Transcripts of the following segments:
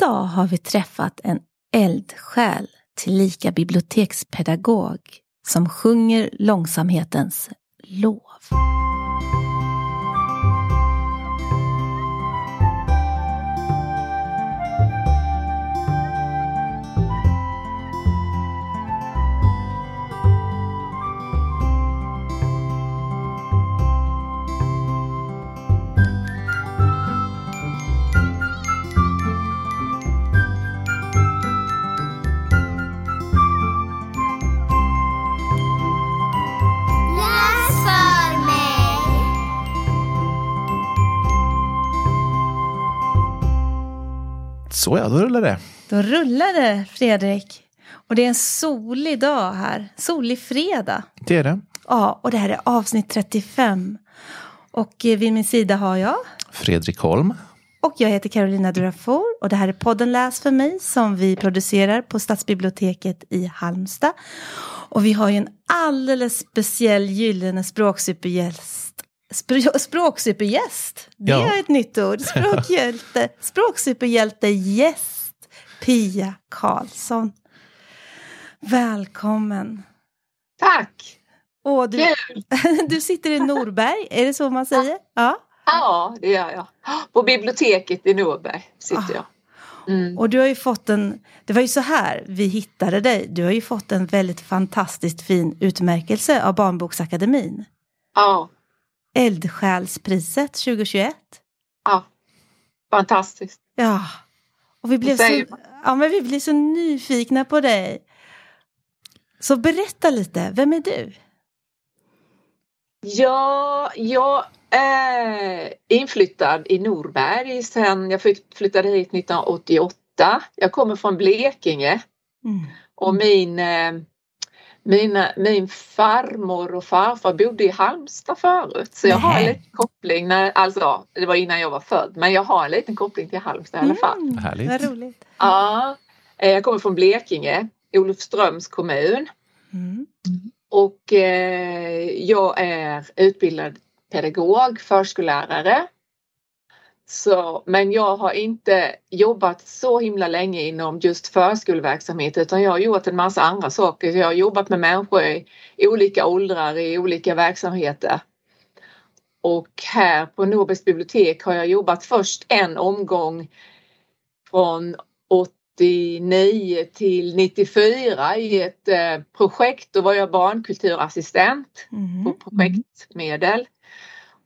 Idag har vi träffat en eldsjäl tillika bibliotekspedagog som sjunger långsamhetens lov. Så ja, då rullar det. Då rullar det, Fredrik. Och det är en solig dag här. Solig fredag. Det är det. Ja, och det här är avsnitt 35. Och eh, vid min sida har jag. Fredrik Holm. Och jag heter Carolina Durafor och det här är podden Läs för mig som vi producerar på Stadsbiblioteket i Halmstad. Och vi har ju en alldeles speciell gyllene språksupergäst. Spr- språksupergäst, det Ja. är ett nytt ord. Språkhjälte, språksuperhjälte gäst Pia Karlsson. Välkommen. Tack! Åh, du, Kul! du sitter i Norberg, är det så man säger? Ja. Ja, det gör jag. På biblioteket i Norberg sitter Ah. jag. Mm. Och du har ju fått en, det var ju så här vi hittade dig. Du har ju fått en väldigt fantastiskt fin utmärkelse av Barnboksakademin. Ja, Eldsjälspriset 2021. ja. Fantastiskt. Ja. Och vi blev, så, ja, men vi blev så nyfikna på dig. Så berätta lite, vem är du? Ja, jag är inflyttad i Norberg sen jag flytt- flyttade hit 1988. Jag kommer från Blekinge Mm. och min, eh, mina, min farmor och farfar bodde i Halmstad förut. Så jag har en Nej. liten koppling, när, alltså det var innan jag var född, men jag har en liten koppling till Halmstad i alla fall. Mm, Härligt. Vad roligt. Ja, eh, jag kommer från Blekinge, Olofströms kommun. Mm. Och eh, jag är utbildad pedagog, förskollärare. Så, men jag har inte jobbat så himla länge inom just förskoleverksamhet utan jag har gjort en massa andra saker. Jag har jobbat med människor i, i olika åldrar i olika verksamheter. Och här på Norbergs bibliotek har jag jobbat först en omgång från 89 till 94 i ett eh, projekt. Då var jag barnkulturassistent Mm. på projektmedel.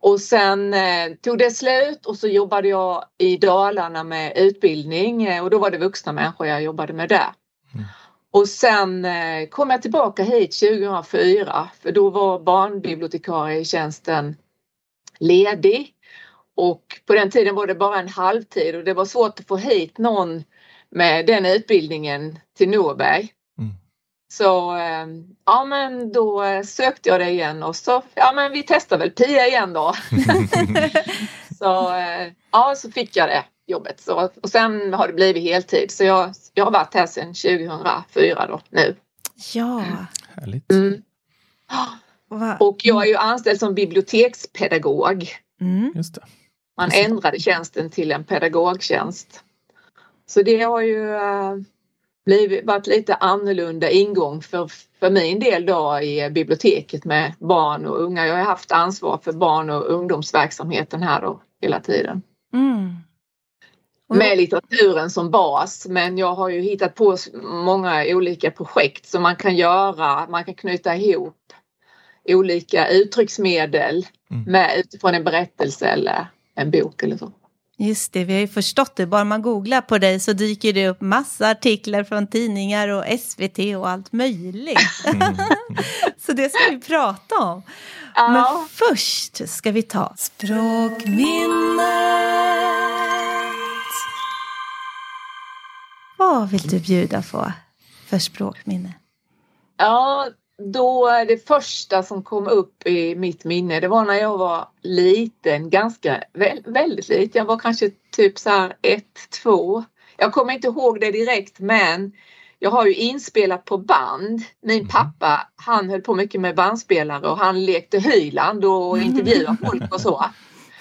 Och sen eh, tog det slut och så jobbade jag i Dalarna med utbildning eh, och då var det vuxna människor jag jobbade med där. Mm. Och sen eh, kom jag tillbaka hit 2004 för då var barnbibliotekarietjänsten ledig. Och på den tiden var det bara en halvtid och det var svårt att få hit någon med den utbildningen till Norberg. Mm. Så eh, ja men då sökte jag det igen och så ja men vi testar väl Pia igen då. så eh, ja så fick jag det jobbet så, och sen har det blivit heltid så jag, jag har varit här sedan 2004 då nu. Ja. Härligt. Mm. Och jag är ju anställd som bibliotekspedagog. Mm. Just det. Man ändrade tjänsten till en pedagogtjänst. Så det har ju eh, blivit, varit lite annorlunda ingång för, för min del då i biblioteket med barn och unga. Jag har haft ansvar för barn och ungdomsverksamheten här då hela tiden. Mm. Med litteraturen som bas men jag har ju hittat på många olika projekt som man kan göra. Man kan knyta ihop olika uttrycksmedel Mm. med utifrån en berättelse eller en bok eller så. Just det, vi har ju förstått det. Bara man googlar på dig så dyker det upp massa artiklar från tidningar och SVT och allt möjligt. Mm. så det ska vi prata om. Ja. Men först ska vi ta språkminnet. Vad vill du bjuda på för språkminne? Ja, då det första som kom upp i mitt minne det var när jag var liten, ganska vä- väldigt liten. Jag var kanske typ så här ett, två. Jag kommer inte ihåg det direkt men jag har ju inspelat på band. Min pappa han höll på mycket med bandspelare och han lekte Hyland och intervjuade folk och så.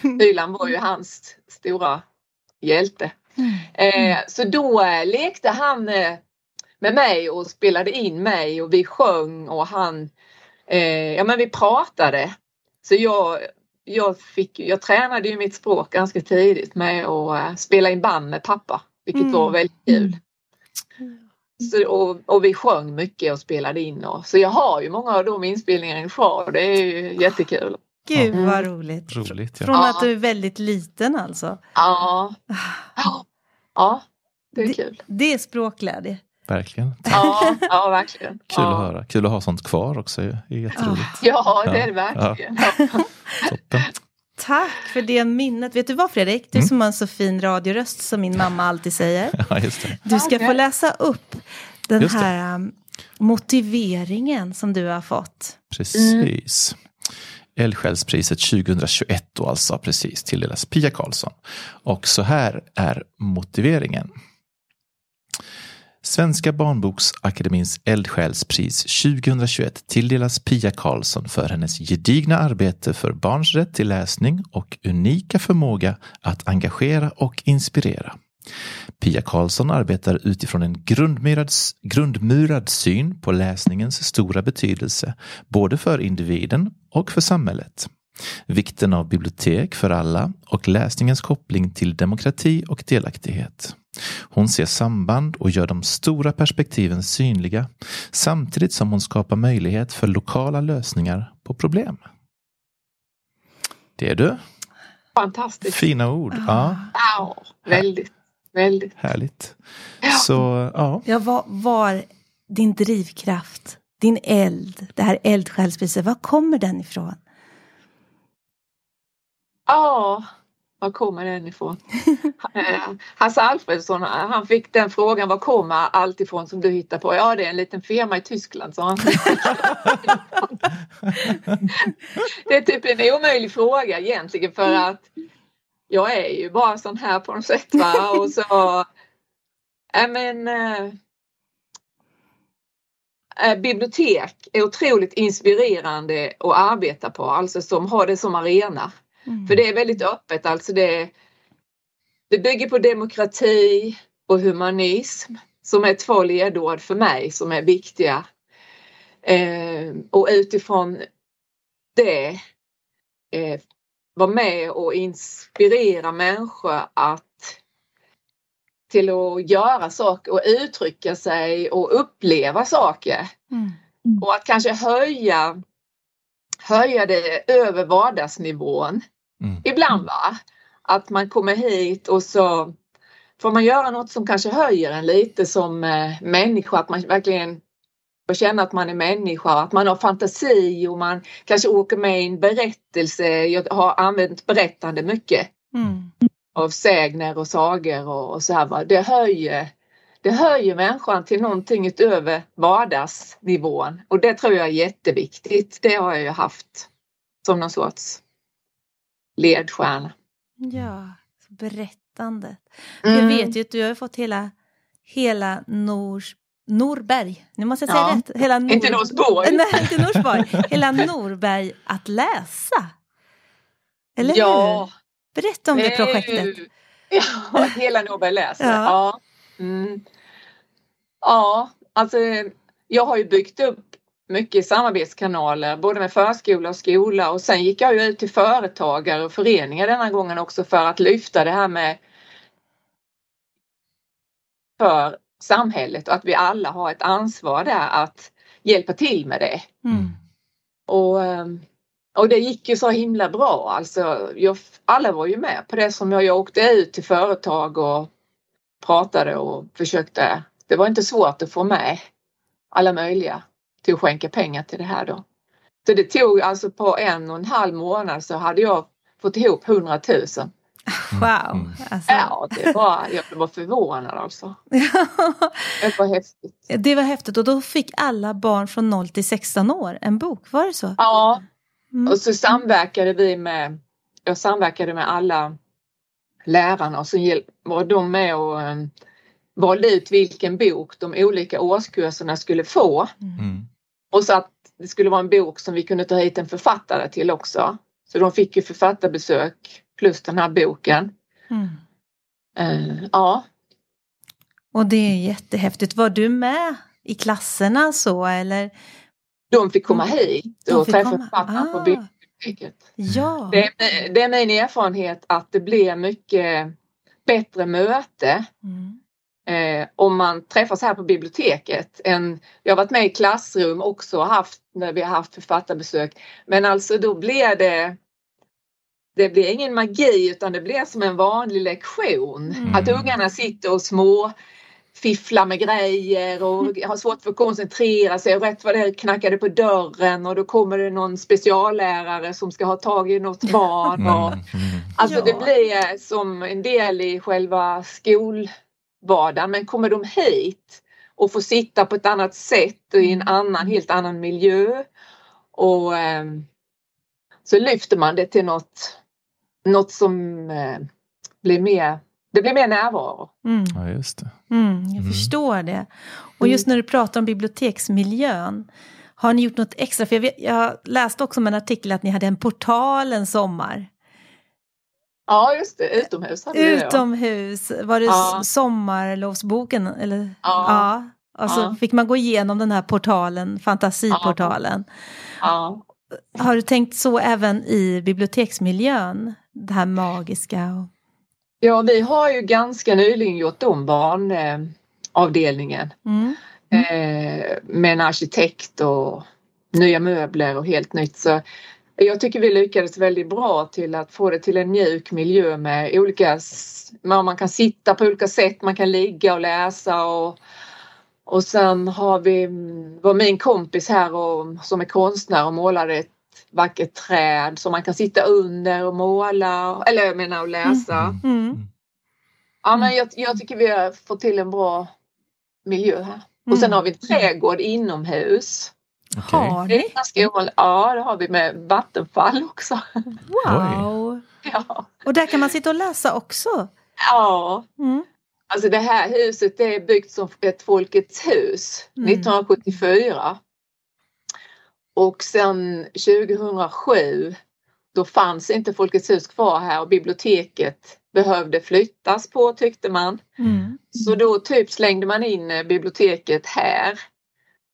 Hyland var ju hans stora hjälte. Eh, så då eh, lekte han eh, med mig och spelade in mig och vi sjöng och han, eh, ja men vi pratade. Så jag, jag, fick, jag tränade ju mitt språk ganska tidigt med att eh, spela in band med pappa, vilket Mm. var väldigt kul. Så, och, och vi sjöng mycket och spelade in. Och, så jag har ju många av de inspelningarna kvar. Det är ju jättekul. Gud Mm. vad roligt. Roligt. Från Ja. att du är väldigt liten alltså. Ja, ja, ja det är Det- kul. Det är språkglädje. Verkligen. Ja, ja verkligen. Kul ja. att höra. Kul att ha sånt kvar också. Det är jätteroligt. Ja, det är det verkligen. Toppen. Tack för det minnet. Vet du vad Fredrik? Du Mm. som har en så fin radioröst som min mamma alltid säger. Ja, just det. Du ska få läsa upp den här um, motiveringen som du har fått. Precis. Eldsjälspriset 2021 då alltså precis tilldelas Pia Karlsson. Och så här är motiveringen. Svenska barnboksakademins eldsjälspris 2021 tilldelas Pia Karlsson för hennes gedigna arbete för barns rätt till läsning och unika förmåga att engagera och inspirera. Pia Karlsson arbetar utifrån en grundmurad, grundmurad syn på läsningens stora betydelse, både för individen och för samhället. Vikten av bibliotek för alla och läsningens koppling till demokrati och delaktighet. Hon ser samband och gör de stora perspektiven synliga samtidigt som hon skapar möjlighet för lokala lösningar på problem. Det är du. Fantastiskt. Fina ord. Ja, Ja, väldigt, väldigt. härligt. Ja. Så ja, Ja, vad var din drivkraft, din eld, det här eldsjälspriset, var kommer den ifrån? Ja, var kommer den ifrån? Eh, Hasse Alfredsson, han fick den frågan, var kommer allt ifrån som du hittar på? Ja, det är en liten firma i Tyskland, sa han. det är typ en omöjlig fråga egentligen för att jag är ju bara sån här på något sätt. Va? Och så, men, eh, bibliotek är otroligt inspirerande att arbeta på, alltså som har det som arena. Mm. För det är väldigt öppet, alltså det, det bygger på demokrati och humanism som är två ledord för mig som är viktiga. Eh, och utifrån det eh, vara med och inspirera människor att till att göra saker och uttrycka sig och uppleva saker. Mm. Och att kanske höja, höja det över vardagsnivån Mm. ibland va. Att man kommer hit och så får man göra något som kanske höjer en lite som eh, människa. Att man verkligen får känna att man är människa, att man har fantasi och man kanske åker med i en berättelse. Jag har använt berättande mycket Mm. av sägner och sagor och, och så här. Va? Det höjer det höjer människan till någonting utöver vardagsnivån och det tror jag är jätteviktigt. Det har jag ju haft som någon sorts ledstjärna. Ja, berättandet. Mm. Jag vet ju att du har fått hela, hela Nors, Norberg, nu måste jag säga Ja. rätt. Hela Nor... Inte Norsborg. Nej, inte Norsborg. Hela Norberg att läsa. Eller Ja, hur? Berätta om det är projektet. ju- Ja, hela Nobel läser. Ja. Ja. Mm. ja, alltså jag har ju byggt upp mycket samarbetskanaler både med förskola och skola och sen gick jag ju ut till företagare och föreningar denna gången också för att lyfta det här med för samhället och att vi alla har ett ansvar där att hjälpa till med det. Mm. Och, ehm, och det gick ju så himla bra. Alltså, jag, alla var ju med på det som jag, jag åkte ut till företag och pratade och försökte. Det var inte svårt att få med alla möjliga till att skänka pengar till det här då. Så det tog alltså på en och en halv månad så hade jag fått ihop 100 000. Wow. Mm. Alltså. Ja, det var, jag var förvånad alltså. Det var häftigt. det var häftigt och då fick alla barn från 0 till 16 år en bok, var det så? Ja, Mm. Och så samverkade vi med, jag samverkade med alla lärarna och så var de med och um, valde ut vilken bok de olika årskurserna skulle få. Mm. Och så att det skulle vara en bok som vi kunde ta hit en författare till också. Så de fick ju författarbesök plus den här boken. Mm. Eh, ja, Och det är jättehäftigt. Var du med i klasserna så eller? de fick komma Mm. hit och träffa komma. författarna på Ah. biblioteket. Ja. Det är, det är min erfarenhet att det blir mycket bättre möte Mm. Eh, om man träffas här på biblioteket. Än, jag har varit med i klassrum också haft, när vi har haft författarbesök. Men alltså då blir det det blir ingen magi utan det blir som en vanlig lektion. Mm. Att ungarna sitter och små fifflar med grejer och Mm. har svårt för att koncentrera sig och rätt vad det är knackar det på dörren och då kommer det någon speciallärare som ska ha tag i något barn. Mm, Och, mm. Alltså Ja. det blir som en del i själva skolvardagen men kommer de hit och får sitta på ett annat sätt och i en Mm. annan, helt annan miljö och ehm, så lyfter man det till något, något som eh, blir mer, det blir mer närvaro. Mm. Ja, just det. Mm, jag Mm. förstår det. Och just när du pratar om biblioteksmiljön, har ni gjort något extra? För jag, vet, jag läste också om en artikel att ni hade en portal en sommar. Ja just det, utomhus hade vi det, ja. Utomhus, var det Ja. sommarlovsboken? Eller? Ja. Och så Ja. fick man gå igenom den här portalen, fantasiportalen. Ja. Har du tänkt så även i biblioteksmiljön? Det här magiska? Och... ja, vi har ju ganska nyligen gjort om barnavdelningen Mm. eh, med en arkitekt och nya möbler och helt nytt. Så jag tycker vi lyckades väldigt bra till att få det till en mjuk miljö med olika, man man kan sitta på olika sätt, man kan ligga och läsa och, och sen har vi, mm, var min kompis här och, som är konstnär och målade ett vackert träd som man kan sitta under och måla, eller jag menar och läsa. Mm. Ja, men jag, jag tycker vi har fått till en bra miljö här. Och sen Mm. har vi en trädgård inomhus. Okej. Har ni? Ja, det har vi med vattenfall också. Wow! Ja, Och där kan man sitta och läsa också? ja. Mm. alltså det här huset det är byggt som ett Folkets hus Mm. 1974. Och sen 2007 då fanns inte Folkets hus kvar här och biblioteket behövde flyttas på tyckte man. Mm. Så då typ slängde man in biblioteket här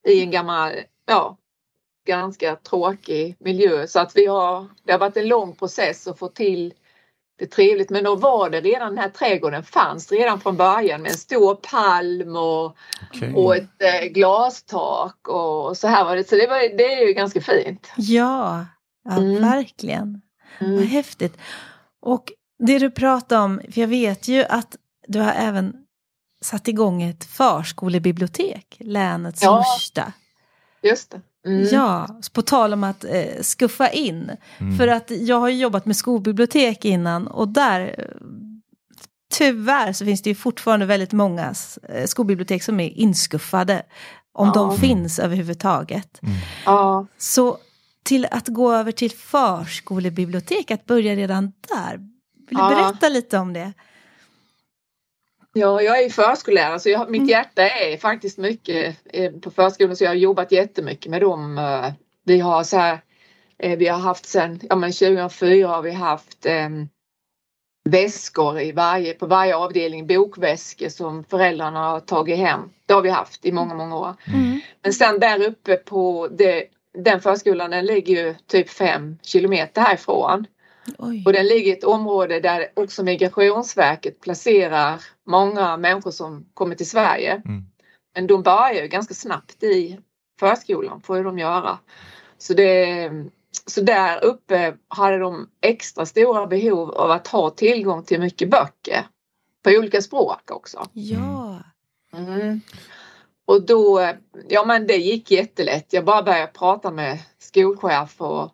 i en gammal, ja, ganska tråkig miljö. Så att vi har, det har varit en lång process att få till det trevligt. Men då var det redan, den här trädgården fanns redan från början med en stor palm och, Okej. och ett eh, glastak och så här var det. Så det, var, det är ju ganska fint. Ja, ja Mm. verkligen. Vad Mm. häftigt. Och det du pratar om, för jag vet ju att du har även satt igång ett förskolebibliotek, länets Ja. största. Just det. Mm. Ja, på tal om att eh, skuffa in. Mm. För att jag har ju jobbat med skolbibliotek innan och där eh, tyvärr så finns det ju fortfarande väldigt många eh, skolbibliotek som är inskuffade. Om Ja. de finns överhuvudtaget. Mm. Ja. Så till att gå över till förskolebibliotek, att börja redan där. Vill du Ja. berätta lite om det? Ja, jag är ju förskollärare så jag, mitt Mm. hjärta är faktiskt mycket eh, på förskolan så jag har jobbat jättemycket med dem. eh, Vi har så här, eh, vi har haft sen, ja men 2004 har vi haft eh, väskor i varje, på varje avdelning, bokväskor som föräldrarna har tagit hem. Det har vi haft i många, många år. Mm. Men sen där uppe på det, den förskolan den ligger ju typ fem kilometer härifrån. Oj. Och den ligger i ett område där också Migrationsverket placerar många människor som kommer till Sverige. Mm. Men de börjar ju ganska snabbt i förskolan, får ju de göra. Så, det, så där uppe hade de extra stora behov av att ha tillgång till mycket böcker. På olika språk också. Ja. Mm. Och då, ja men det gick jättelätt. Jag bara började prata med skolchef och,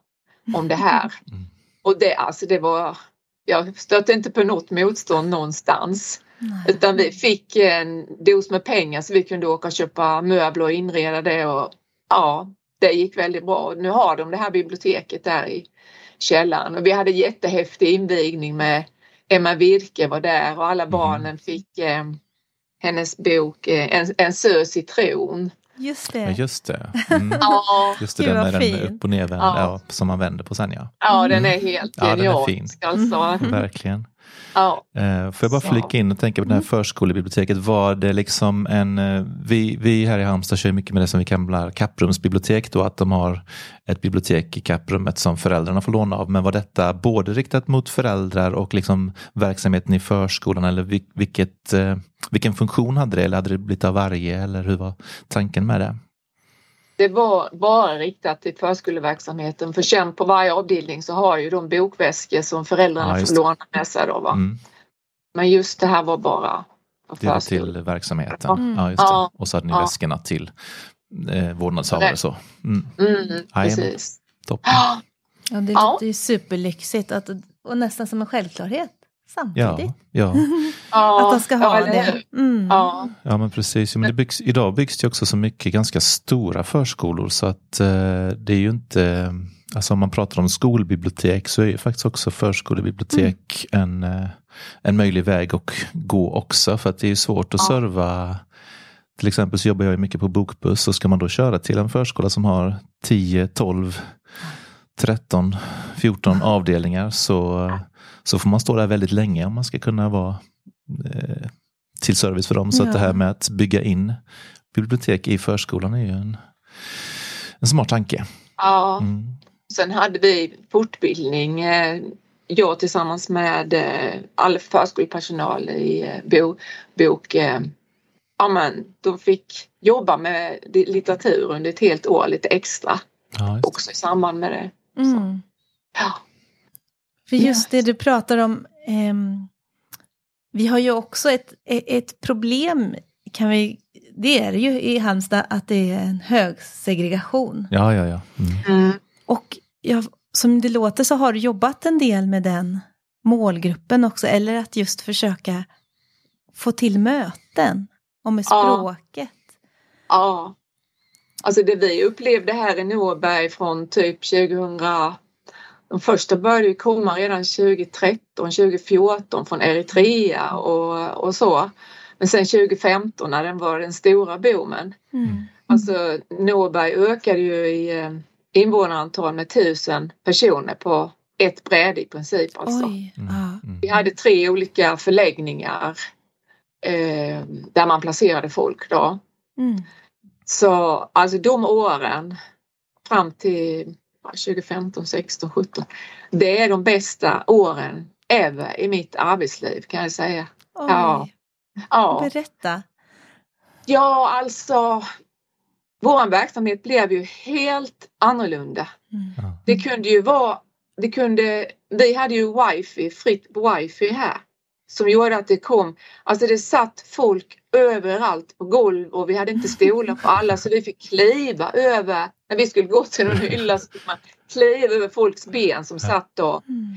om det här. Mm. Och det, alltså det var, jag stötte inte på något motstånd någonstans. Nej. Utan vi fick en dos med pengar så vi kunde åka och köpa möbler och inreda det och ja, det gick väldigt bra. Nu har de det här biblioteket där i källaren och vi hade jättehäftig invigning med Emma Wilke var där och alla barnen fick eh, hennes bok eh, En, en söt citron. Just Ja, det. just det. Mm. Ja, Just det, Gud, den med den upp och nervänd, Ja. ja. som man vänder på sen ja. ja den är helt Ja, den är fin. Alltså. Mm. Verkligen. Ja. Eh, Får jag bara flika in och tänka på det här förskolebiblioteket. Var det liksom en, eh, vi, vi här i Halmstad kör mycket med det som vi kallar kapprumsbibliotek då, att de har ett bibliotek i kapprummet som föräldrarna får låna av. Men var detta både riktat mot föräldrar och liksom verksamheten i förskolan eller vil- vilket, eh, vilken funktion hade det? Eller hade det blivit av varje? Eller hur var tanken med det? Det var bara riktat till förskoleverksamheten för sen på varje avdelning så har ju de bokväskor som föräldrarna Ja, får låna med sig då va. Mm. Men just det här var bara Det var till verksamheten. Mm. Ja, just det. Ja. Och så hade ni Ja. väskorna till eh, vårdnadshavare. Så. Mm. Mm, precis. Toppen. Ja, det låter ju superlyxigt att, och nästan som en självklarhet samtidigt. ja. ja, Att de ska ja, ha eller det. hur? Mm. Ja, Ja men precis, men det byggs, idag byggs det också så mycket ganska stora förskolor så att eh, det är ju inte, alltså om man pratar om skolbibliotek så är ju faktiskt också förskolebibliotek en, eh, en möjlig väg att gå också för att det är svårt att Ja. serva till exempel så jobbar jag ju mycket på bokbuss och ska man då köra till en förskola som har 10, 12, 13, 14 avdelningar så, så får man stå där väldigt länge om man ska kunna vara eh, till service för dem. Så Ja. att det här med att bygga in bibliotek i förskolan är ju en, en smart tanke. ja. Mm. Sen hade vi fortbildning, eh, jag tillsammans med eh, all förskolepersonal i eh, bo, bok. Eh, ja, men de fick jobba med litteratur under ett helt år lite extra Ja, också i samband med det. Mm. Ja, För just det du pratar om, ehm, vi har ju också ett, ett problem, kan vi, det är det ju i Halmstad, att det är en hög segregation. ja, ja. ja. Mm. mm. Och jag, som det låter så har du jobbat en del med den målgruppen också, eller att just försöka få till möten och med Ja. språket. ja. Alltså det vi upplevde här i Norberg från typ 2000 de första började komma redan 2013, 2014 från Eritrea och, och så. Men sen 2015 när den var den stora boomen. Mm. Alltså Norberg ökade ju i eh, invånarantal med tusen personer på ett bräde i princip. Alltså. Mm. Mm. Vi hade tre olika förläggningar eh, där man placerade folk då. Mm. Så alltså de åren fram till 2015, 16, 17. Det är de bästa åren ever i mitt arbetsliv kan jag säga. Oj. Ja. Ja, Berätta. ja alltså vår verksamhet blev ju helt annorlunda. Mm. Det kunde ju vara, det kunde, vi hade ju wifi, fritt wifi här. Som gjorde att det kom, alltså det satt folk överallt på golv och vi hade inte stolar på alla så vi fick kliva över, när vi skulle gå till någon hylla så fick man kliva över folks ben som satt då. Mm.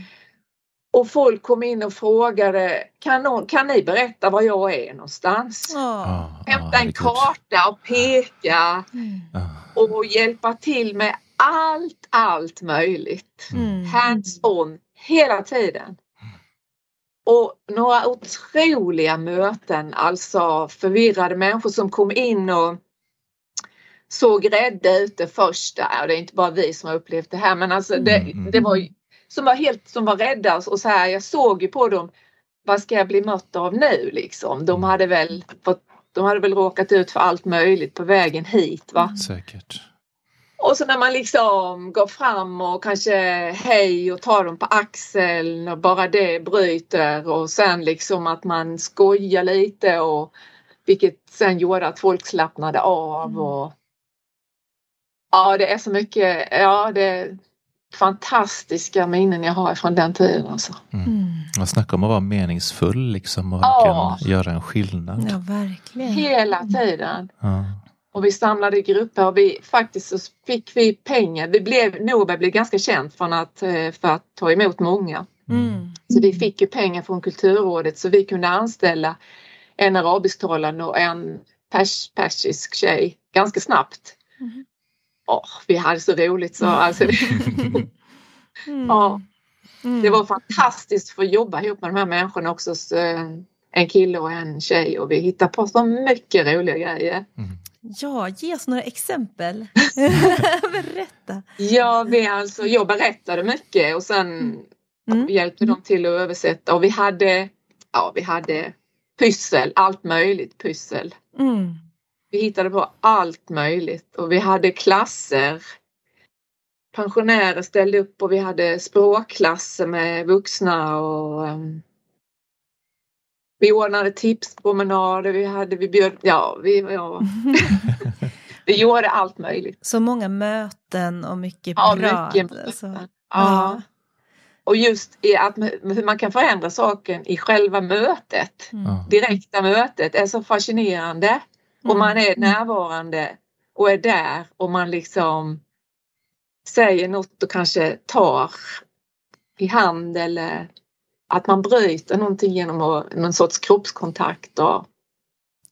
Och folk kom in och frågade, kan, någon, kan ni berätta var jag är någonstans? Ja, Hämta en karta och peka Mm. Ja. och hjälpa till med allt, allt möjligt. Mm. hands-on hela tiden. Och några otroliga möten, alltså förvirrade människor som kom in och såg rädda ut det första. Det är inte bara vi som har upplevt det här men alltså det, Mm, mm. det var ju- som var helt som var rädda och så här, jag såg ju på dem vad ska jag bli mött av nu liksom? De hade väl fått, de hade väl råkat ut för allt möjligt på vägen hit va? Säkert. Och så när man liksom går fram och kanske hej och tar dem på axeln och bara det bryter och sen liksom att man skojar lite och vilket sen gjorde att folk slappnade av Mm. och Ja det är så mycket, ja det är fantastiska minnen jag har från den tiden alltså. Mm. Man snackar om att vara meningsfull liksom och Ja. göra en skillnad. Ja, verkligen. Hela tiden. Ja. Och vi samlade grupper och vi faktiskt så fick vi pengar. Vi blev, Norberg blev ganska känt från att, eh, för att ta emot många. Mm. Så vi fick ju pengar från Kulturrådet så vi kunde anställa en arabisktalande och en pers, persisk tjej ganska snabbt. Mhm. Åh, vi hade så roligt så alltså, det, Mm. Ja. Mm. det var fantastiskt att få jobba ihop med de här människorna också. Så, en kille och en tjej och vi hittade på så mycket roliga grejer. Mm. Ja, ge oss några exempel. Berätta. Ja, vi alltså, jag berättade mycket och sen Mm. Vi hjälpte dem till att översätta och vi hade, ja, vi hade pyssel, allt möjligt pyssel. Mm. Vi hittade på allt möjligt och vi hade klasser. Pensionärer ställde upp och vi hade språkklasser med vuxna och um, vi ordnade tipspromenader, vi hade, vi bjöd, ja, vi, ja, vi gjorde allt möjligt. Så många möten och mycket Ja, prat. mycket alltså. möten. Ja. Ja. Och just i att hur man kan förändra saken i själva mötet, Mm. Ja. direkta mötet är så fascinerande. Och Mm. man är närvarande och är där och man liksom säger något och kanske tar i hand eller att man bryter någonting genom att- någon sorts kroppskontakt. Och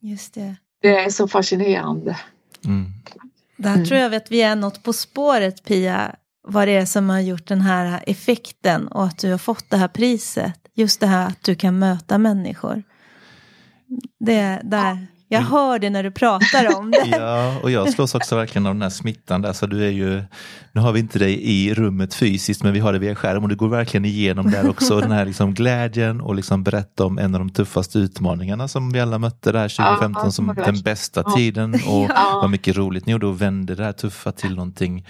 Just det. det är så fascinerande. Mm. Där Mm. tror jag att vi är något på spåret Pia. Vad det är som har gjort den här effekten och att du har fått det här priset. Just det här att du kan möta människor. Det är där. Jag hör det när du pratar om det. Ja, och jag slås också verkligen av den här smittan. Där. Så du är ju, nu har vi inte dig i rummet fysiskt, men vi har det via skärm och du går verkligen igenom där också. den här liksom glädjen och liksom berätta om en av de tuffaste utmaningarna som vi alla mötte där 2015 Ja, som den värst. bästa Ja. tiden. Och Ja. vad mycket roligt ni gjorde och vände det här tuffa till någonting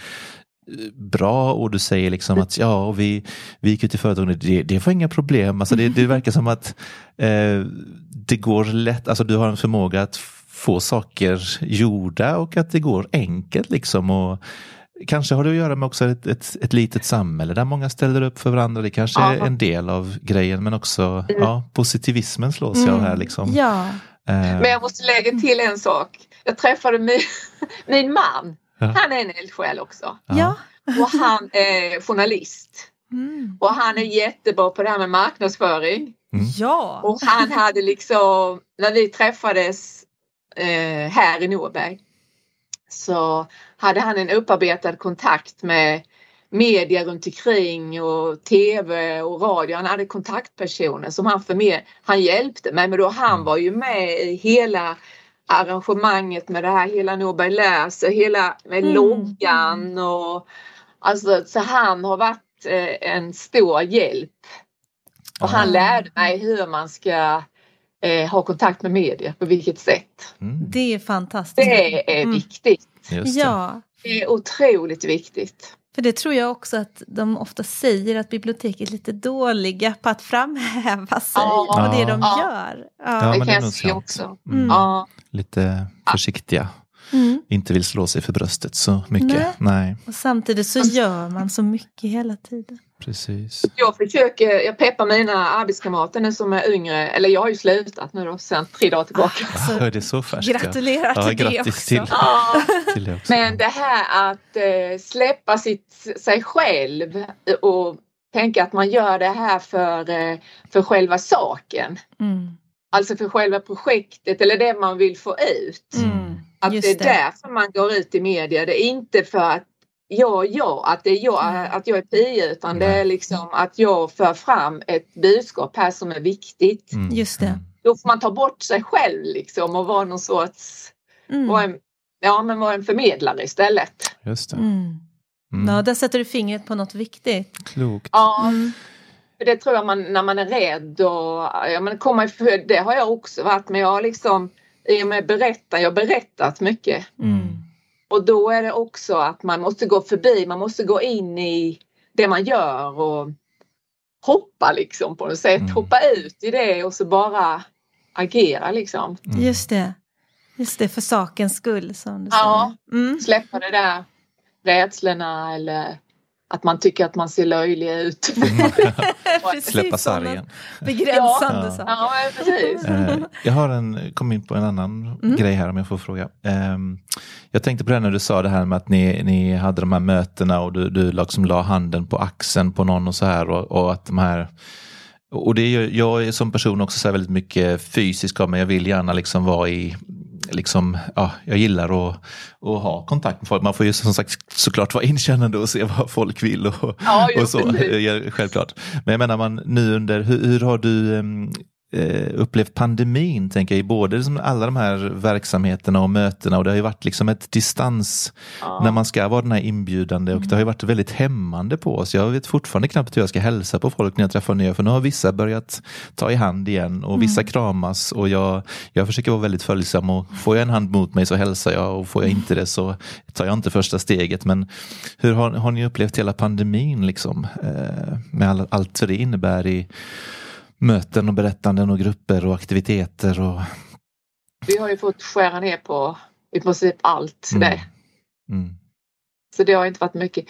bra och du säger liksom att ja, vi, vi gick ut i företaget, det, det var inga problem. Alltså det, det verkar som att eh, det går lätt, alltså du har en förmåga att få saker gjorda och att det går enkelt liksom. Och kanske har det att göra med också ett, ett, ett litet samhälle där många ställer upp för varandra. Det kanske är Ja. en del av grejen men också Mm. ja, positivismen slås jag av här liksom. Ja. Eh, Men jag måste lägga till en sak. Jag träffade min, min man. Han är en eldsjäl också. Ja. Och han är journalist. Mm. Och han är jättebra på det här med marknadsföring. Mm. Ja. Och han hade liksom, när vi träffades eh, här i Norberg så hade han en upparbetad kontakt med media runt omkring och tv och radio. Han hade kontaktpersoner som han förmed Han hjälpte mig men då han var ju med i hela arrangemanget med det här hela Norberg läser, hela med Mm. loggan och alltså så han har varit eh, en stor hjälp. Och han Ah. lärde mig hur man ska eh, ha kontakt med media, på vilket sätt. Mm, Det är fantastiskt. Det är Mm. viktigt. just det. Ja. Det är otroligt viktigt. För det tror jag också att de ofta säger att bibliotek är lite dåliga på att framhäva sig Ja. och det de Ja. gör. Ja, Ja. det men kan är jag se också. Mm. Ja. Lite försiktiga. Mm. Inte vill slå sig för bröstet så mycket. Nej. Nej, Och samtidigt så gör man så mycket hela tiden. precis. Jag försöker, jag peppar mina arbetskamrater nu som är yngre, eller jag har ju slutat nu då sen tre dagar tillbaka. Så Ja, det är så färskt. ja. gratulerar Ja, till det grattis också. till, Ja. till det också. Men det här att eh, släppa sitt, sig själv och tänka att man gör det här för, eh, för själva saken. Mm. Alltså för själva projektet eller det man vill få ut. Mm. Att Just det är det. därför man går ut i media. Det är inte för att jag, jag, att det är jag, Mm. att jag är Pia utan det är liksom att jag för fram ett budskap här som är viktigt. Mm, Just det. mm. Då får man ta bort sig själv liksom och vara någon sorts, vara Mm. en, ja men vara en förmedlare istället. Just det. Mm. Mm. Ja, där sätter du fingret på något viktigt. Klokt. Ja, Mm. för det tror jag man, när man är rädd och, ja men komma ifrån, det har jag också varit men jag har liksom, i och med berätta, jag har berättat mycket. Mm. Och då är det också att man måste gå förbi, man måste gå in i det man gör och hoppa liksom på något sätt. Mm. Hoppa ut i det och så bara agera liksom. Mm. Just det. Just det, för sakens skull som du Ja. säger. Mm. Släppa det där rädslorna eller att man tycker att man ser löjlig ut. Släppa sargen. Begränsande Ja. saker. ja, precis. Eh, jag har en, kom in på en annan Mm. grej här om jag får fråga. Ehm, jag tänkte på det när du sa det här med att ni, ni hade de här mötena och du, du liksom la handen på axeln på någon och så här och, och att de här och det är, jag är som person också så här väldigt mycket fysisk av mig. Jag vill gärna liksom vara i, liksom, ja, jag gillar att, att ha kontakt med folk. Man får ju som sagt såklart vara inkännande och se vad folk vill och, Ja, och så, självklart. Men jag menar man nu under, hur, hur har du, em, eh, upplevt pandemin, tänker jag, i både liksom alla de här verksamheterna och mötena och det har ju varit liksom ett distans ja. när man ska vara den här inbjudande och det har ju varit väldigt hämmande på oss. Jag vet fortfarande knappt hur jag ska hälsa på folk när jag träffar nya, för nu har vissa börjat ta i hand igen och vissa mm. kramas och jag, jag försöker vara väldigt följsam och får jag en hand mot mig så hälsar jag och får jag inte det så tar jag inte första steget. Men hur har, har ni upplevt hela pandemin liksom? Eh, med all, allt vad det innebär i möten och berättanden och grupper och aktiviteter. Och... Vi har ju fått skära ner på i princip allt mm. det. Mm. Så det har inte varit mycket.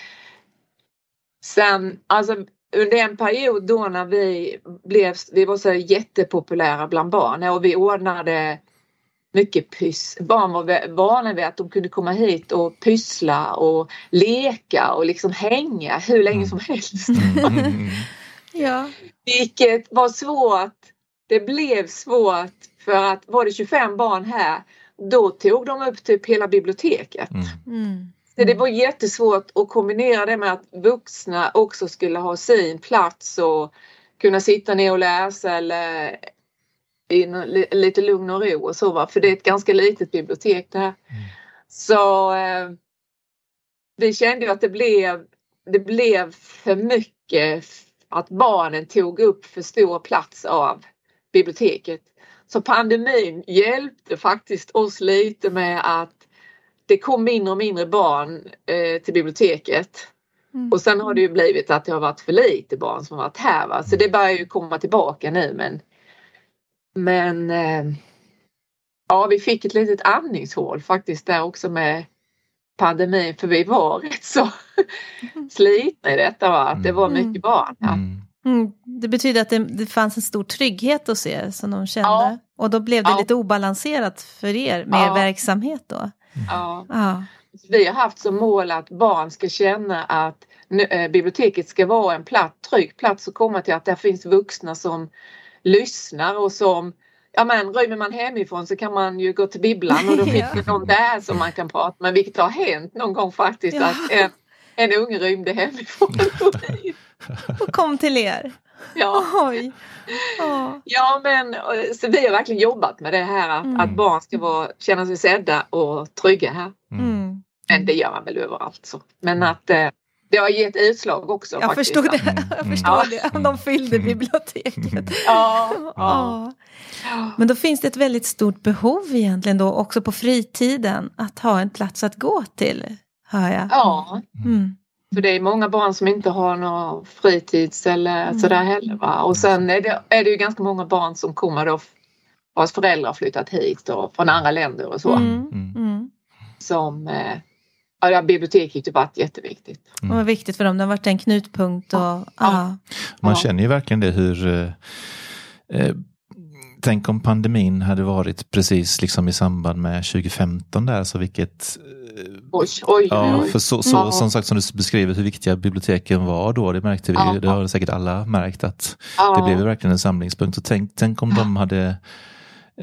Sen, alltså under en period då när vi blev, vi var så jättepopulära bland barn och vi ordnade mycket pys. Barn var vana vid att de kunde komma hit och pyssla och leka och liksom hänga hur länge mm. som helst. Mm. ja. Vilket var svårt. Det blev svårt för att var det 25 barn här då tog de upp typ hela biblioteket. Mm. mm. Så det var jättesvårt att kombinera det med att vuxna också skulle ha sin plats och kunna sitta ner och läsa eller i lite lugn och ro och så va? för det är ett ganska litet bibliotek det här. Mm. Så eh, vi kände ju att det blev, det blev för mycket att barnen tog upp för stor plats av biblioteket. Så pandemin hjälpte faktiskt oss lite med att det kom mindre och mindre barn eh, till biblioteket. Mm. Och sen har det ju blivit att det har varit för lite barn som har varit här. Va? Så det börjar ju komma tillbaka nu men men eh, ja, vi fick ett litet andningshål faktiskt där också med pandemin för vi var rätt så slitna i detta. Va? Att det var mm. mycket barn här. Mm. Mm. Det betyder att det, det, fanns en stor trygghet hos er som de kände. Ja. Och då blev det ja. lite obalanserat för er med ja. er verksamhet då. Ja. ja. Vi har haft som mål att barn ska känna att eh, biblioteket ska vara en platt, trygg plats att komma till. Att där finns vuxna som lyssnar och som Ja men rymmer man hemifrån så kan man ju gå till bibblan och då finns det någon där som man kan prata med vilket har hänt någon gång faktiskt ja. att en, en unge rymde hemifrån och kom till er. Ja. Oj. Oh. Ja men så vi har verkligen jobbat med det här att, mm. att barn ska vara, känna sig sedda och trygga här. Mm. Men det gör man väl överallt så. Men att eh, det har gett utslag också. Jag faktiskt. förstod det. Mm. Jag förstår ja. det. De fyllde mm. biblioteket. Ja, ja. Men då finns det ett väldigt stort behov egentligen då också på fritiden att ha en plats att gå till. Hör jag. Ja. Mm. För det är många barn som inte har någon fritids eller mm. sådär heller. Va? Och sen är det, är det ju ganska många barn som kommer då vars föräldrar har flyttat hit och från andra länder och så. Mm. Mm. Som eh, Ja, biblioteket har varit jätteviktigt. Mm. Och viktigt för dem, det har varit en knutpunkt. Och, ja. ja. Man känner ju verkligen det hur eh, eh, Tänk om pandemin hade varit precis liksom i samband med 2015 där, så vilket eh, Oj, oj, ja, för så, så, ja. Som sagt som du beskriver hur viktiga biblioteken var då, det märkte vi, ja. det har säkert alla märkt att ja. det blev verkligen en samlingspunkt. Och tänk, tänk om de hade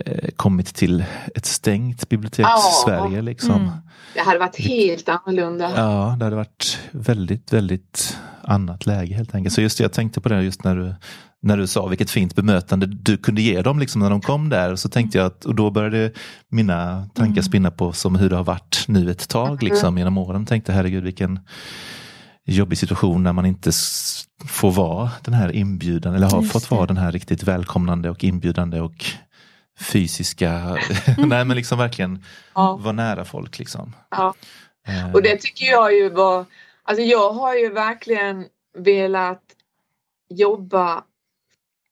Eh, kommit till ett stängt biblioteks-Sverige. Ja. Liksom. Mm. Det hade varit helt annorlunda. Ja, det hade varit väldigt, väldigt annat läge helt enkelt. Så just det, jag tänkte på det just när du, när du sa vilket fint bemötande du kunde ge dem liksom när de kom där. Så tänkte jag att, och då började mina tankar mm. spinna på som hur det har varit nu ett tag liksom mm. genom åren. Tänkte herregud vilken jobbig situation när man inte får vara den här inbjudan eller har fått vara den här riktigt välkomnande och inbjudande och fysiska, nej men liksom verkligen ja. vara nära folk liksom. Ja. Eh. Och det tycker jag ju var, alltså jag har ju verkligen velat jobba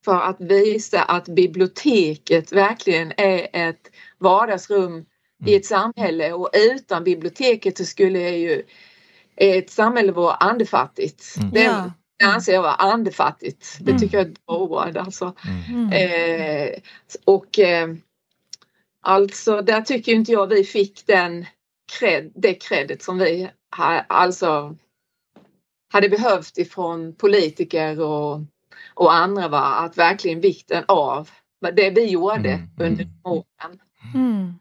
för att visa att biblioteket verkligen är ett vardagsrum mm. i ett samhälle och utan biblioteket så skulle ju ett samhälle vara andefattigt. Mm. Den, det anser jag vara andefattigt. Det mm. tycker jag är ett bra ord alltså. Mm. Eh, och eh, alltså där tycker inte jag vi fick den cred, det credit som vi ha, alltså hade behövt ifrån politiker och, och andra var att verkligen vikten av det vi gjorde mm. under åren. Mm.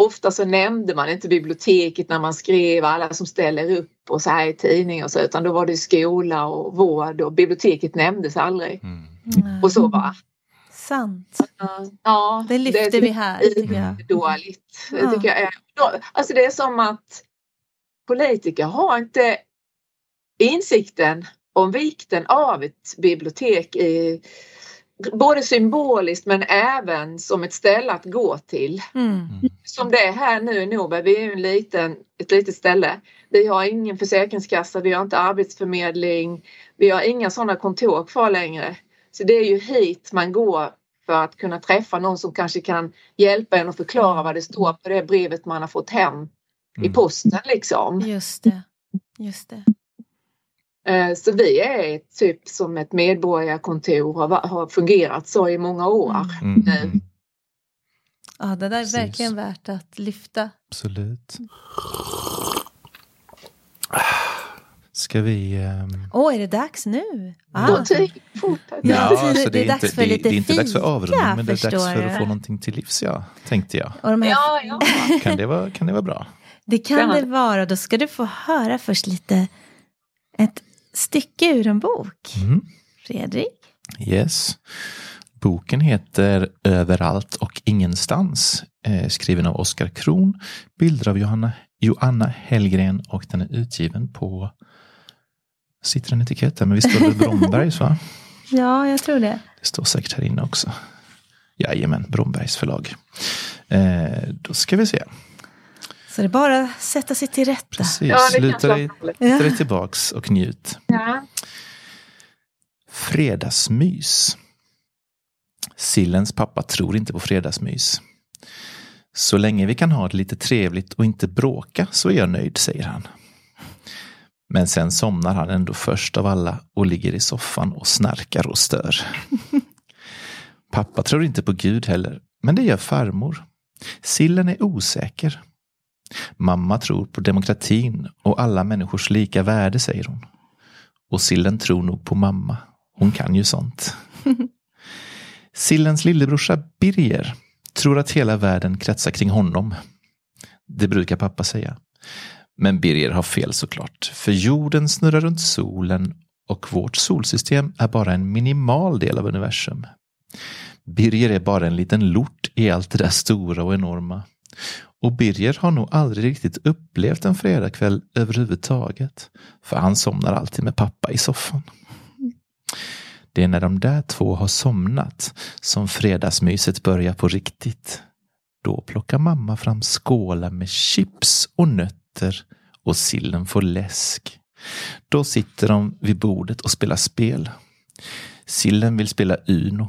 Ofta så nämnde man inte biblioteket när man skrev alla som ställer upp och så här i tidningar och så utan då var det skola och vård och biblioteket nämndes aldrig. Mm. Och så var Sant. Ja, det lyfter det vi här. Tycker jag. Dåligt. Det, tycker jag är, alltså det är som att politiker har inte insikten om vikten av ett bibliotek i, både symboliskt men även som ett ställe att gå till. Mm. Som det är här nu i Norberg, vi är en liten, ett litet ställe. Vi har ingen försäkringskassa, vi har inte arbetsförmedling, vi har inga sådana kontor kvar längre. Så det är ju hit man går för att kunna träffa någon som kanske kan hjälpa en och förklara vad det står på det brevet man har fått hem mm. i posten liksom. Just det. Just det. Eh, så vi är typ som ett medborgarkontor och har fungerat så i många år mm. nu. Mm. Ja, det där är Precis. verkligen värt att lyfta. Absolut. Ska vi... Um... Åh, är det dags nu? Ah. Ja, alltså, det, är, det är dags för lite Det är inte dags för avrundning, men det är dags för att få någonting till livs, ja, tänkte jag. Här... Ja, ja. Kan, det vara, kan det vara bra? Det kan det vara. Då ska du få höra först lite ett stycke ur en bok. Mm. Fredrik? Yes. Boken heter Överallt och ingenstans, eh, skriven av Oskar Kron, bilder av Johanna, Joanna Hellgren och den är utgiven på, sitter en etikett där, men visst står det Brombergs va? Ja, jag tror det. Det står säkert här inne också. Jajamän, Brombergs förlag. Eh, då ska vi se. Så det är bara att sätta sig till rätta. Precis, ja, luta dig, dig tillbaks och njut. Ja. Fredagsmys. Sillens pappa tror inte på fredagsmys. Så länge vi kan ha det lite trevligt och inte bråka så är jag nöjd, säger han. Men sen somnar han ändå först av alla och ligger i soffan och snarkar och stör. Pappa tror inte på Gud heller, men det gör farmor. Sillen är osäker. Mamma tror på demokratin och alla människors lika värde, säger hon. Och sillen tror nog på mamma. Hon kan ju sånt. Sillens lillebrorsa Birger tror att hela världen kretsar kring honom. Det brukar pappa säga. Men Birger har fel såklart, för jorden snurrar runt solen och vårt solsystem är bara en minimal del av universum. Birger är bara en liten lort i allt det där stora och enorma. Och Birger har nog aldrig riktigt upplevt en fredagkväll överhuvudtaget. För han somnar alltid med pappa i soffan. Det är när de där två har somnat som fredagsmyset börjar på riktigt. Då plockar mamma fram skålar med chips och nötter och sillen får läsk. Då sitter de vid bordet och spelar spel. Sillen vill spela Uno,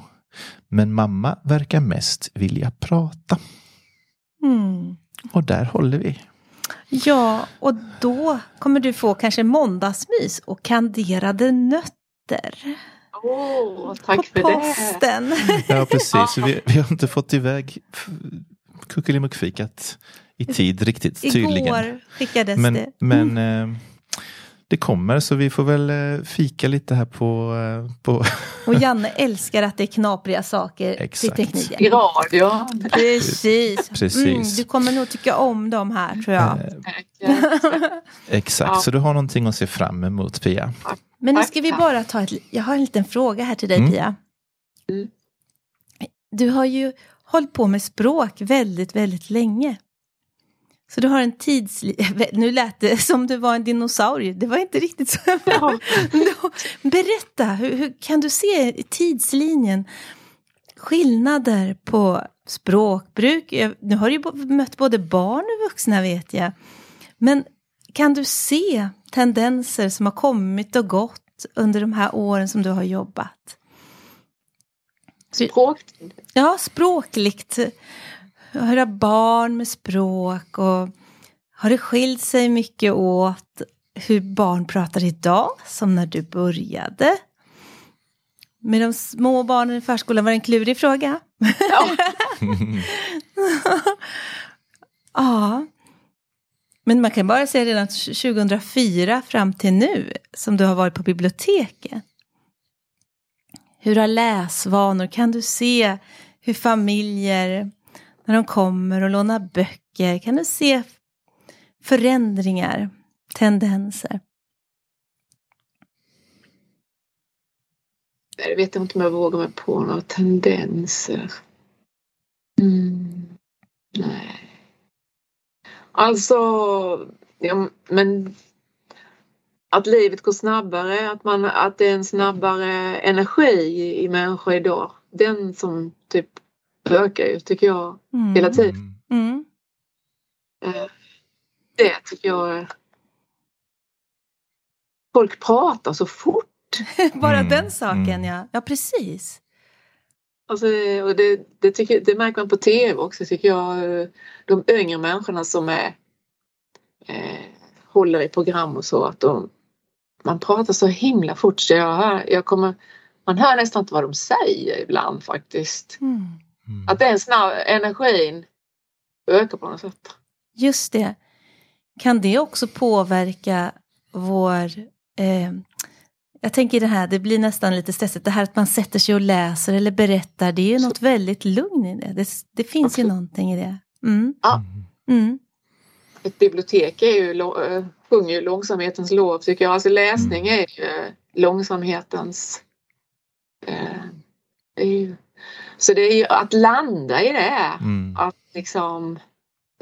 men mamma verkar mest vilja prata. Mm. Och där håller vi. Ja, och då kommer du få kanske måndagsmys och kanderade nötter. Oh, tack på för posten. det. Ja, precis. Vi, vi har inte fått iväg kuckelimuckfikat i tid riktigt tydligen. Igår skickades men, det. Men mm. eh, det kommer så vi får väl eh, fika lite här på... Eh, på Och Janne älskar att det är knapriga saker Exakt. till tekniken. I radio. Precis. Precis. Mm, du kommer nog tycka om dem här tror jag. Exakt, ja. så du har någonting att se fram emot Pia. Men nu ska vi bara ta ett... Jag har en liten fråga här till dig mm. Pia. Mm. Du har ju hållit på med språk väldigt, väldigt länge. Så du har en tidslinje. Nu lät det som du var en dinosaurie. Det var inte riktigt så. Ja. Berätta, hur, hur, kan du se tidslinjen? Skillnader på språkbruk. Nu har du ju mött både barn och vuxna vet jag. Men kan du se tendenser som har kommit och gått under de här åren som du har jobbat? Språk? Ja, språkligt höra barn med språk och har det skilt sig mycket åt hur barn pratar idag som när du började? Med de små barnen i förskolan var det en klurig fråga. Ja. ja. Men man kan bara säga redan 2004 fram till nu som du har varit på biblioteket. Hur har läsvanor? Kan du se hur familjer när de kommer och lånar böcker? Kan du se förändringar, tendenser? Jag vet inte om jag vågar mig på några tendenser. Mm. Nej. Alltså, ja, men att livet går snabbare, att, man, att det är en snabbare energi i människor idag. Den som typ ökar ju tycker jag Mm. hela tiden. Mm. Eh, Det tycker jag. Folk pratar så fort. Bara Mm, den saken mm. ja. Ja precis. Alltså, och det, det, tycker, det märker man på tv också tycker jag. De yngre människorna som är, eh, håller i program och så. att de, Man pratar så himla fort så jag hör, jag kommer, man hör nästan inte vad de säger ibland faktiskt. Mm. Mm. Att den snabb, energin ökar på något sätt. Just det. Kan det också påverka vår... Eh, jag tänker det här, det blir nästan lite stressigt. Det här att man sätter sig och läser eller berättar, det är ju något väldigt lugn i det. Det, det finns ju Absolut. någonting i det. Mm. Ja. Mm. Ett bibliotek är ju, eh, sjunger ju långsamhetens lov tycker jag. Alltså läsning är ju eh, långsamhetens... Eh, är ju, så det är ju att landa i det. Mm. Att liksom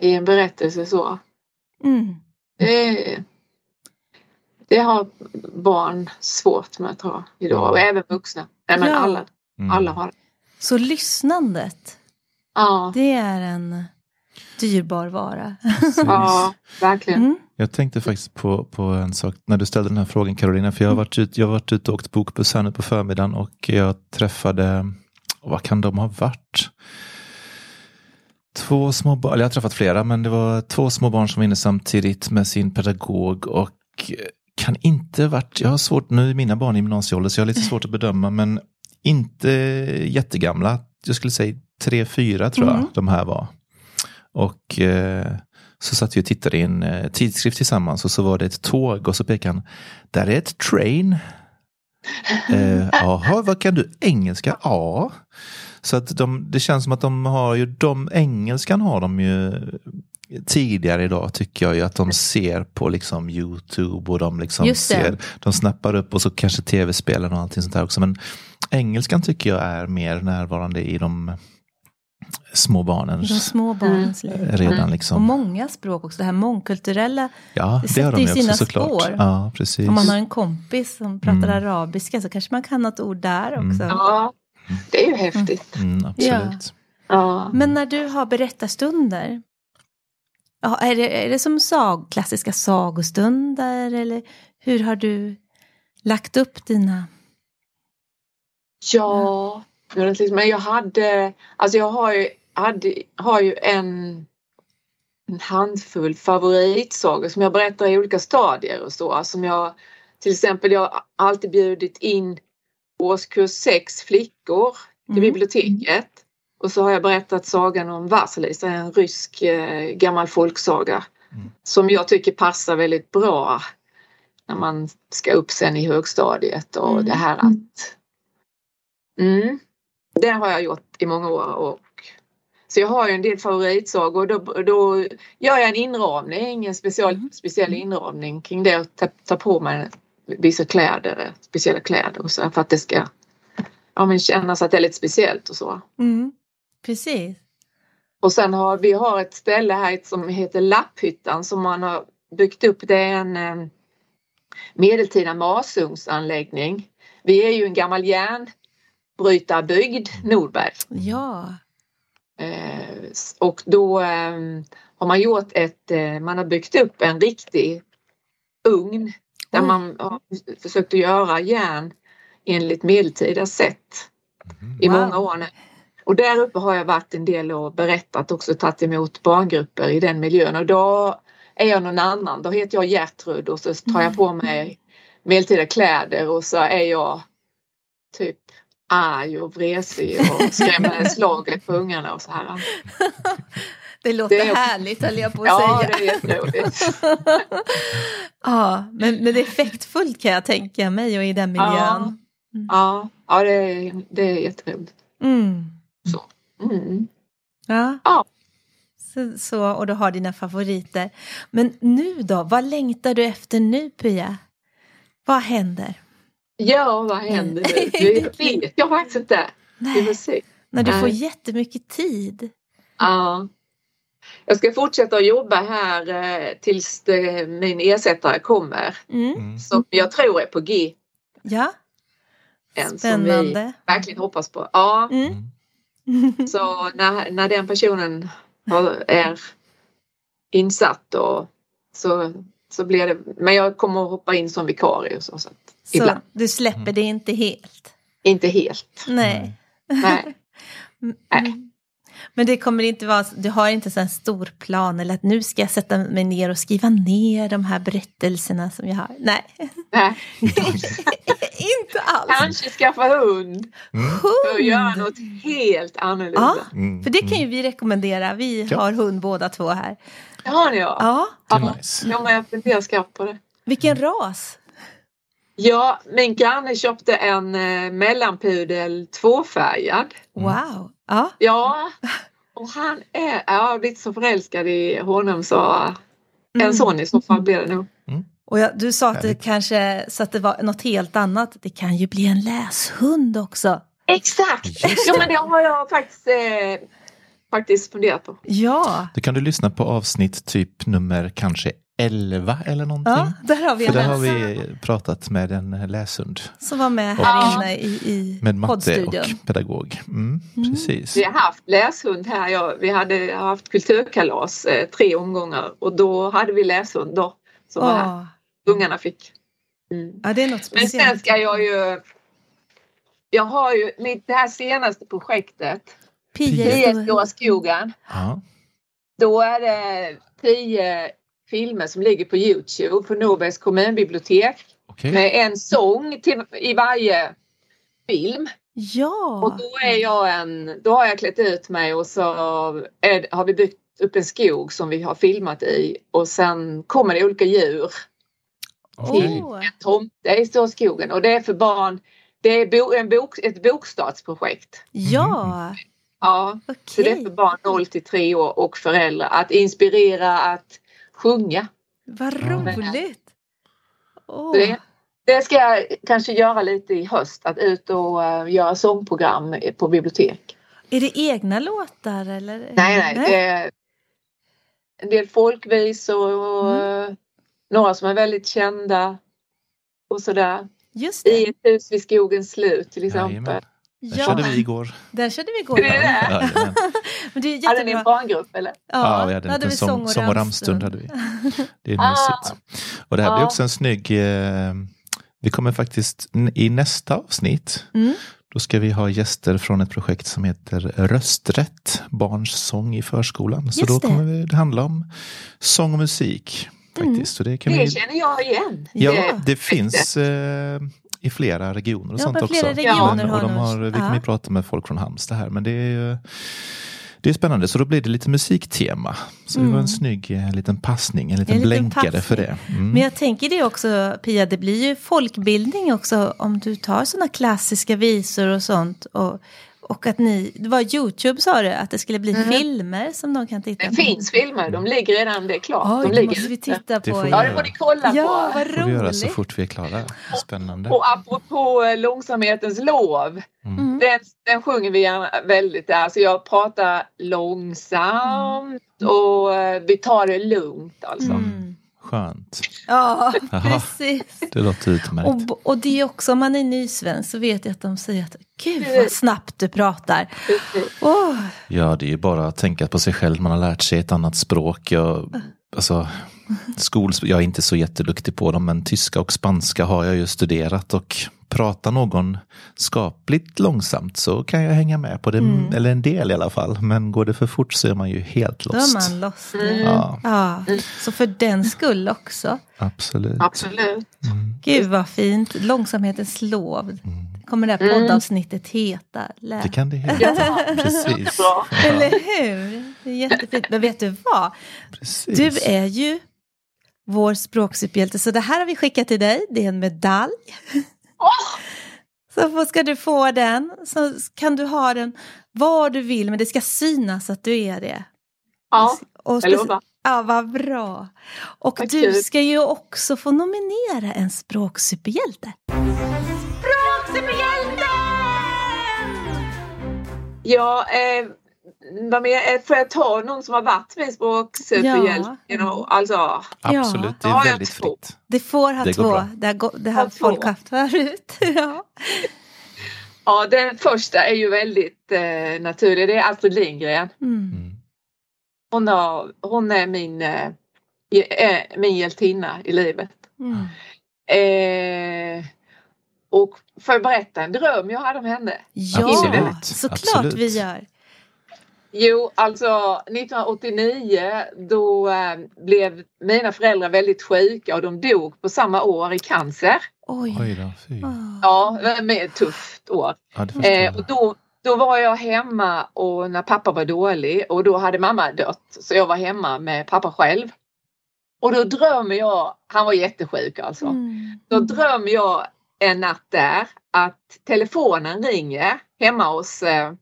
i en berättelse så. Mm. Det, det har barn svårt med tror jag idag och även vuxna. Nej, men Ja. alla, Mm. alla har det. Så lyssnandet, Ja, det är en dyrbar vara. ja verkligen. Mm. Jag tänkte faktiskt på, på en sak när du ställde den här frågan Carolina. För jag har varit, ut, jag har varit ute och åkt bokbuss här nu på förmiddagen och jag träffade, vad kan de ha varit? Två små barn, eller jag har träffat flera, men det var två små barn som var inne samtidigt med sin pedagog och kan inte varit, jag har svårt, nu är mina barn i gymnasieålder så jag har lite svårt att bedöma, men inte jättegamla. Jag skulle säga tre, fyra tror jag Mm. de här var. Och eh, så satt vi och tittade i en eh, tidskrift tillsammans och så var det ett tåg och så pekade han, där är ett train. Eh, Jaha, vad kan du? Engelska? Ja. Så att de, det känns som att de har ju, de engelskan har de ju tidigare idag tycker jag ju att de ser på liksom Youtube och de liksom ser, de snappar upp och så kanske tv-spelen och allting sånt där också. Men engelskan tycker jag är mer närvarande i de små De barnens små barnens liv. redan Och liksom. många språk också, det här mångkulturella. Ja, det det har sätter de ju sina också såklart. spår. Ja, precis. Om man har en kompis som pratar Mm. arabiska så kanske man kan något ord där Mm. också. Ja, det är ju häftigt. Mm, absolut. Ja. Men när du har berättarstunder, ja, är, det, är det som sag, klassiska sagostunder eller hur har du lagt upp dina? Ja, men jag hade, alltså jag har ju, hade, har ju en, en handfull favoritsagor som jag berättar i olika stadier och så. Som jag, till exempel, jag har alltid bjudit in årskurs sex flickor till Mm. biblioteket. Och så har jag berättat sagan om Vasilisa, en rysk eh, gammal folksaga. Mm. Som jag tycker passar väldigt bra när man ska upp sen i högstadiet och Mm. det här att Mm. Det har jag gjort i många år. Och, så jag har ju en del favoritsagor. Då, då gör jag en inramning, en speciell, Mm. speciell inramning kring det och tar ta på mig vissa kläder, speciella kläder och så för att det ska ja, men kännas att det är lite speciellt och så. Mm. Precis. Och sen har vi har ett ställe här som heter Lapphyttan som man har byggt upp. Det är en eh, medeltida masugnsanläggning. Vi är ju en gammal järnbrytarbygd, Norberg. Ja. Eh, och då eh, har man gjort ett, eh, man har byggt upp en riktig ugn där Oj. man har försökt att göra järn enligt medeltida sätt i Wow. många år nu. Och där uppe har jag varit en del och berättat också, tagit emot barngrupper i den miljön och då är jag någon annan. Då heter jag Gertrud och så tar jag på mig medeltida kläder och så är jag typ arg och vresig och skrämmer slaget på ungarna och så här. Det låter Det är- härligt höll jag på att Ja, säga. det är jätteroligt. ja, men, men det är effektfullt kan jag tänka mig och i den miljön. Ja, ja det, är, det är jätteroligt. Mm. Mm. Ja. Ja. Så, så, och du har dina favoriter. Men nu då, vad längtar du efter nu Pia? Vad händer? Ja, vad händer nu? Det vet jag faktiskt inte. Vi får Nej, se. när du får Nej. jättemycket tid. Ja. Jag ska fortsätta att jobba här eh, tills det, min ersättare kommer. Mm. Mm. Som jag tror är på G. Ja, En som vi spännande. verkligen hoppas på. Ja, Mm. Mm. så när, när den personen är insatt då, så, så blir det. Men jag kommer att hoppa in som vikarie och så. så att, Så ibland. du släpper det inte helt. Inte helt. Nej. Nej. Mm. Men det kommer inte vara, du har inte så en stor plan eller att nu ska jag sätta mig ner och skriva ner de här berättelserna som jag har. Nej, Nej. inte alls. Kanske skaffa hund och göra Hund! något helt annorlunda. Ja, Mm. för det kan ju vi rekommendera. Vi Ja. har hund båda två här. Det har ni ja. Ja, Det är nice. ja, men jag funderar skarpt på det. vilken ras? Ja, min granne köpte en eh, mellanpudel tvåfärgad. Wow. Ja, Ja, och han är, jag har blivit så förälskad i honom så en Mm. sån i så fall blir det nog. och jag, du sa att det kanske så att det var något helt annat. Det kan ju bli en läshund också. Exakt! Det. men det har jag faktiskt, eh, faktiskt funderat på. Ja, Då kan du lyssna på avsnitt typ nummer kanske 11 eller någonting. ja där har vi För där har vi pratat med en läshund. som var med här inne i, i Med matte och pedagog. Mm, Mm. Precis. Vi har haft läshund här. Ja, vi hade haft kulturkalas eh, tre omgångar och då hade vi läshund då. Som var här. Ungarna fick. Mm. ja, det är något Men sen speciellt. ska jag ju jag har ju mitt, det här senaste projektet, Pia stora skogen. Ja. Då är det tio filmer som ligger på Youtube på Norbergs kommunbibliotek Okej. med en sång till, i varje film. Och Ja, då är jag en, då har jag klätt ut mig och så är, har vi byggt upp en skog som vi har filmat i och sen kommer det olika djur Okej. Åh, en tomte i Stora skogen och det är för barn. Det är bo, en bok, ett bokstartsprojekt. ja, Ja, så det är för barn 0 till 3 år och föräldrar att inspirera att sjunga. Vad roligt. Så Det, det ska jag kanske göra lite i höst, att ut och eh, göra sångprogram på bibliotek. Är det egna låtar eller? Nej, nej, det är en del folkvisor och Mm. eh, några som är väldigt kända och sådär. Just det. I ett hus vid skogens slut till exempel. Jajamän. Den Ja, körde vi igår. den körde vi igår. Är det det? Jajamän. Men det är Hade ni en barngrupp eller? Ja, vi hade då en liten vi sång, sång och ramstund. Hade vi. Det är Ah. mysigt. Och det här blir Ja. också en snygg... Eh, vi kommer faktiskt i nästa avsnitt Mm. Då ska vi ha gäster från ett projekt som heter Rösträtt, barns sång i förskolan. Så Just då det. kommer vi, det handla om sång och musik. Faktiskt. Så det kan Det vi, känner jag igen. ja, Ja. det finns eh, i flera regioner och Ja, sånt också. flera regioner men, och de har, vi kommer prata med folk från Halmstad här, men det är det är spännande, så då blir det lite musiktema. Så det var Mm. en snygg eh, liten passning, en liten, En liten blänkare för det. passning. Mm. Men jag tänker det också, Pia, det blir ju folkbildning också om du tar sådana klassiska visor och sånt. Och, och att ni, det var YouTube sa du, att det skulle bli Mhm. filmer som de kan titta Det på. finns filmer, de ligger redan, det är klart. Oj, de det ligger måste vi titta Det på. vi Ja, det får ni kolla Ja, på. vad Det får vi göra så roligt. fort vi är klara. Spännande. Och apropå eh, långsamhetens lov, Mm. den, den sjunger vi gärna väldigt. Alltså jag pratar långsamt och eh, vi tar det lugnt alltså. Mm. Skönt. Ja, precis. Det låter utmärkt. Och, och det är också, om man är nysvensk så vet jag att de säger att gud vad snabbt du pratar. Åh, Ja, det är ju bara att tänka på sig själv. Man har lärt sig ett annat språk. Jag, alltså, skol, jag är inte så jätteduktig på dem, men tyska och spanska har jag ju studerat. Och pratar någon skapligt långsamt så kan jag hänga med på det, Mm. eller en del i alla fall. Men går det för fort så är man ju helt då är lost. man lost. Mm. Ja, Ja, så för den skull också. absolut. Absolut. Mm. Gud vad fint. Långsamhetens lov. Mm. Kommer det här Mm. poddavsnittet heta? Lä- Det kan det heta. Ja. Precis. Bra. Eller hur? Det är jättefint. Men vet du vad? Precis. Du är ju vår språksuperhjälte. Så det här har vi skickat till dig. Det är en medalj. Så får- ska du få den. Så kan du ha den var du vill. Men det ska synas att du är det. Ja, Och jag lovar. Ja, vad bra. Och Vad du ska ju också få nominera en språksuperhjälte. Ja, eh, vad mer? Eh, får jag ta någon som har varit min språksuperhjälp? Ja. You know, alltså, Absolut, det är väldigt fritt. Det får ha Det går två. bra. Det har, det har Ha folk haft förut. ja. ja, den första är ju väldigt eh, naturlig. Det är Astrid Lindgren. Mm. Mm. Hon, har, hon är min, eh, eh, min hjältinna i livet. Mm. Eh, och får jag berätta en dröm jag hade om henne? Ja, Absolut, såklart absolut. vi gör. Jo, alltså 1989 då eh, blev mina föräldrar väldigt sjuka och de dog på samma år i cancer. Oj. Oj då, fy. Ah. Ja, det var ett tufft år. Ja, Eh, och då, då var jag hemma och när pappa var dålig och då hade mamma dött så jag var hemma med pappa själv. Och då drömmer jag, han var jättesjuk alltså. Mm. Då drömmer jag en natt där att telefonen ringer hemma hos eh,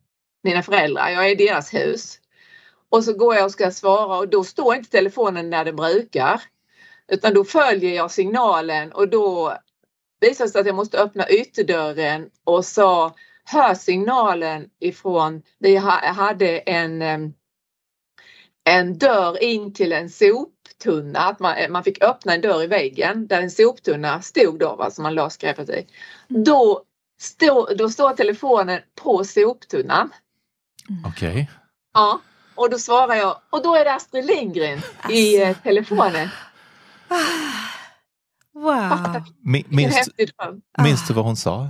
mina föräldrar. Jag är i deras hus. Och så går jag och ska svara och då står inte telefonen där den brukar. Utan då följer jag signalen och då visar det sig att jag måste öppna ytterdörren och så hör signalen ifrån, vi ha- hade en, en dörr in till en soptunna, att man, man fick öppna en dörr i väggen där en soptunna stod då, va, som man la skräpet i. Då, stå, då står telefonen på soptunnan. Okej. Ja, och då svarar jag och då är det Astrid Lindgren i eh, telefonen. Wow. Mi- Vilken Minns, minns du vad hon sa?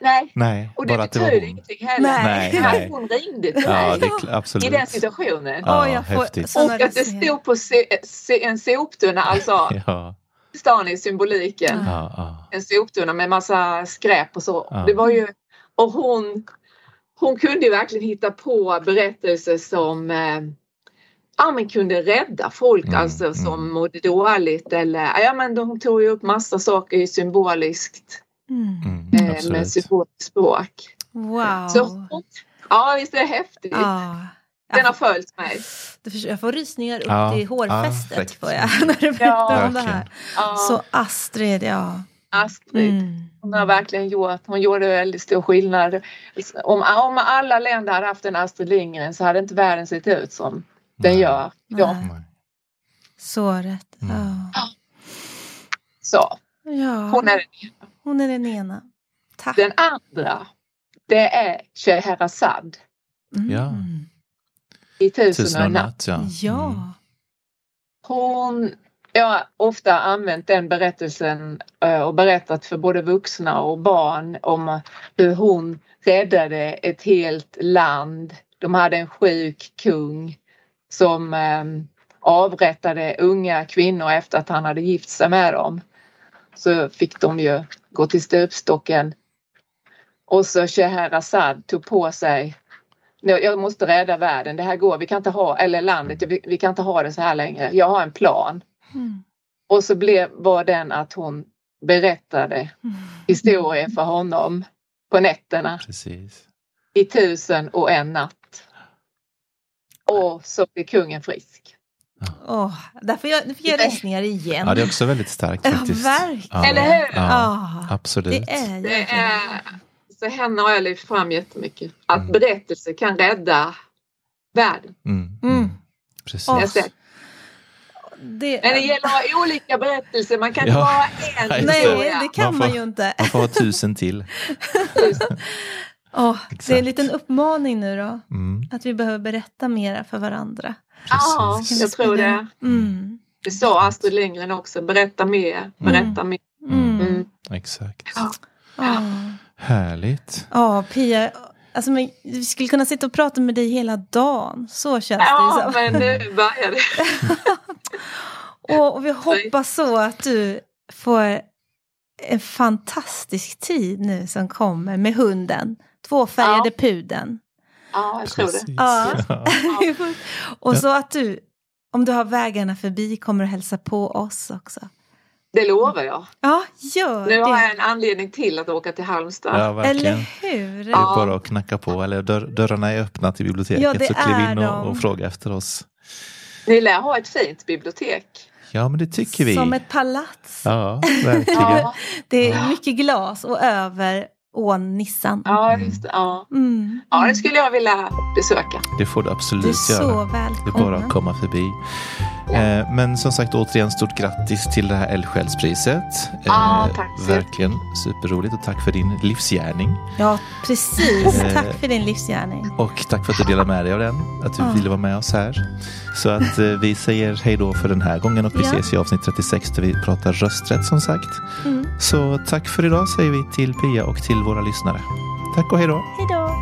Nej, Nej, och det bara att det var betyder hon. ingenting heller. Nej. Nej, nej. Hon ringde till Ja, mig det är kl- absolut. i den situationen. Ja, får häftigt. Och att det stod på se, se, en soptunna, alltså Ja, stan i symboliken. ja, ja. En soptunna med massa skräp och så. Ja. Det var ju, och hon, hon kunde ju verkligen hitta på berättelser som eh, ja, men kunde rädda folk Mm, alltså som mm. mådde dåligt eller ja men de tog ju upp massa saker symboliskt Mm. Mm, eh, med symboliskt språk. Wow. Så ja visst är det häftigt. Ja. Den har följt mig. jag får rysningar upp Ja, till hårfästet får jag när du berättar Ja, om det här. Så Astrid, ja. Astrid. Mm. Hon har verkligen gjort, hon gjorde väldigt stor skillnad. Om, om alla länder hade haft en Astrid Lindgren så hade inte världen sett ut som den Nej. gör. Ja, Nej. Så rätt. Mm. Ja. så. ja. Hon är den ena. Hon är den ena. Tack. Den andra, det är Scheherazad Mm. Ja. i Tusen Tusen och och en natt. natt, ja. Ja. Mm. Hon, jag har ofta använt den berättelsen eh, och berättat för både vuxna och barn om hur hon räddade ett helt land. De hade en sjuk kung som eh, avrättade unga kvinnor efter att han hade gift sig med dem. Så fick de ju gå till stupstocken. Och så Scheherazad tog på sig jag måste rädda världen, det här går, vi kan inte ha, eller landet, vi kan inte ha det så här längre. Jag har en plan. Mm. Och så blev, var den att hon berättade Mm. historier för honom på nätterna Precis. i tusen och en natt. Och så blev kungen frisk. Åh, därför jag, nu fick jag rysningar igen. Ja, det är också väldigt starkt Ja, faktiskt. verkligen. Eller hur? Ja, Ja, absolut. det är Det verkligen. är, så henne har jag lyft fram jättemycket. Att Mm. berättelser kan rädda världen. Mm. Mm. Mm. Precis. Jag ser. Det, Men det gäller att ha olika berättelser, man kan inte Ja. bara en Nej, historia. det kan Man man, får- ju inte. Man får ha tusen till. Åh, det är en liten uppmaning nu då. Mm. Att vi behöver berätta mera för varandra. Ja, jag tror det. Mm. Det sa Astrid Lindgren också, berätta mer, berätta mer. Mm. Mm. Exakt. Ja. Ja. Härligt. Ja, Pia. Alltså, men, vi skulle kunna sitta och prata med dig hela dagen. Så känns Ja, det. Liksom. men nu börjar det. Och, och vi hoppas så att du får en fantastisk tid nu som kommer med hunden. Tvåfärgade pudeln. Ja, jag tror det. Ja. Ja. och så att du, om du har vägarna förbi, kommer att hälsa på oss också. Det lovar jag. Ja, gör Nu har det. jag en anledning till att åka till Halmstad. Ja, verkligen. Eller hur? Det är Ja. bara att knacka på, eller dörr, dörrarna är öppna till biblioteket Ja, så kliv in och, och fråga efter oss. Ni lär ha ett fint bibliotek. Ja, men det tycker vi. Som ett palats. Ja, verkligen. Ja, Det är mycket glas och över ån Nissan. Ja, just det. Ja. Mm. ja, det skulle jag vilja besöka. Det får du absolut Du är så göra. Det är välkommen. bara att komma förbi. Eh, men som sagt återigen stort grattis till det här Eldsjälspriset. Ja, tack så Verkligen superroligt och tack för din livsgärning. Ja, precis. Eh. Tack för din livsgärning. Och tack för att du delar med dig av den. Att du Ja. ville vara med oss här. Så att eh, vi säger hej då för den här gången och vi Ja. ses i avsnitt 36 där vi pratar rösträtt som sagt. Mm. Så tack för idag säger vi till Pia och till våra lyssnare. Tack och hej då. Hej då.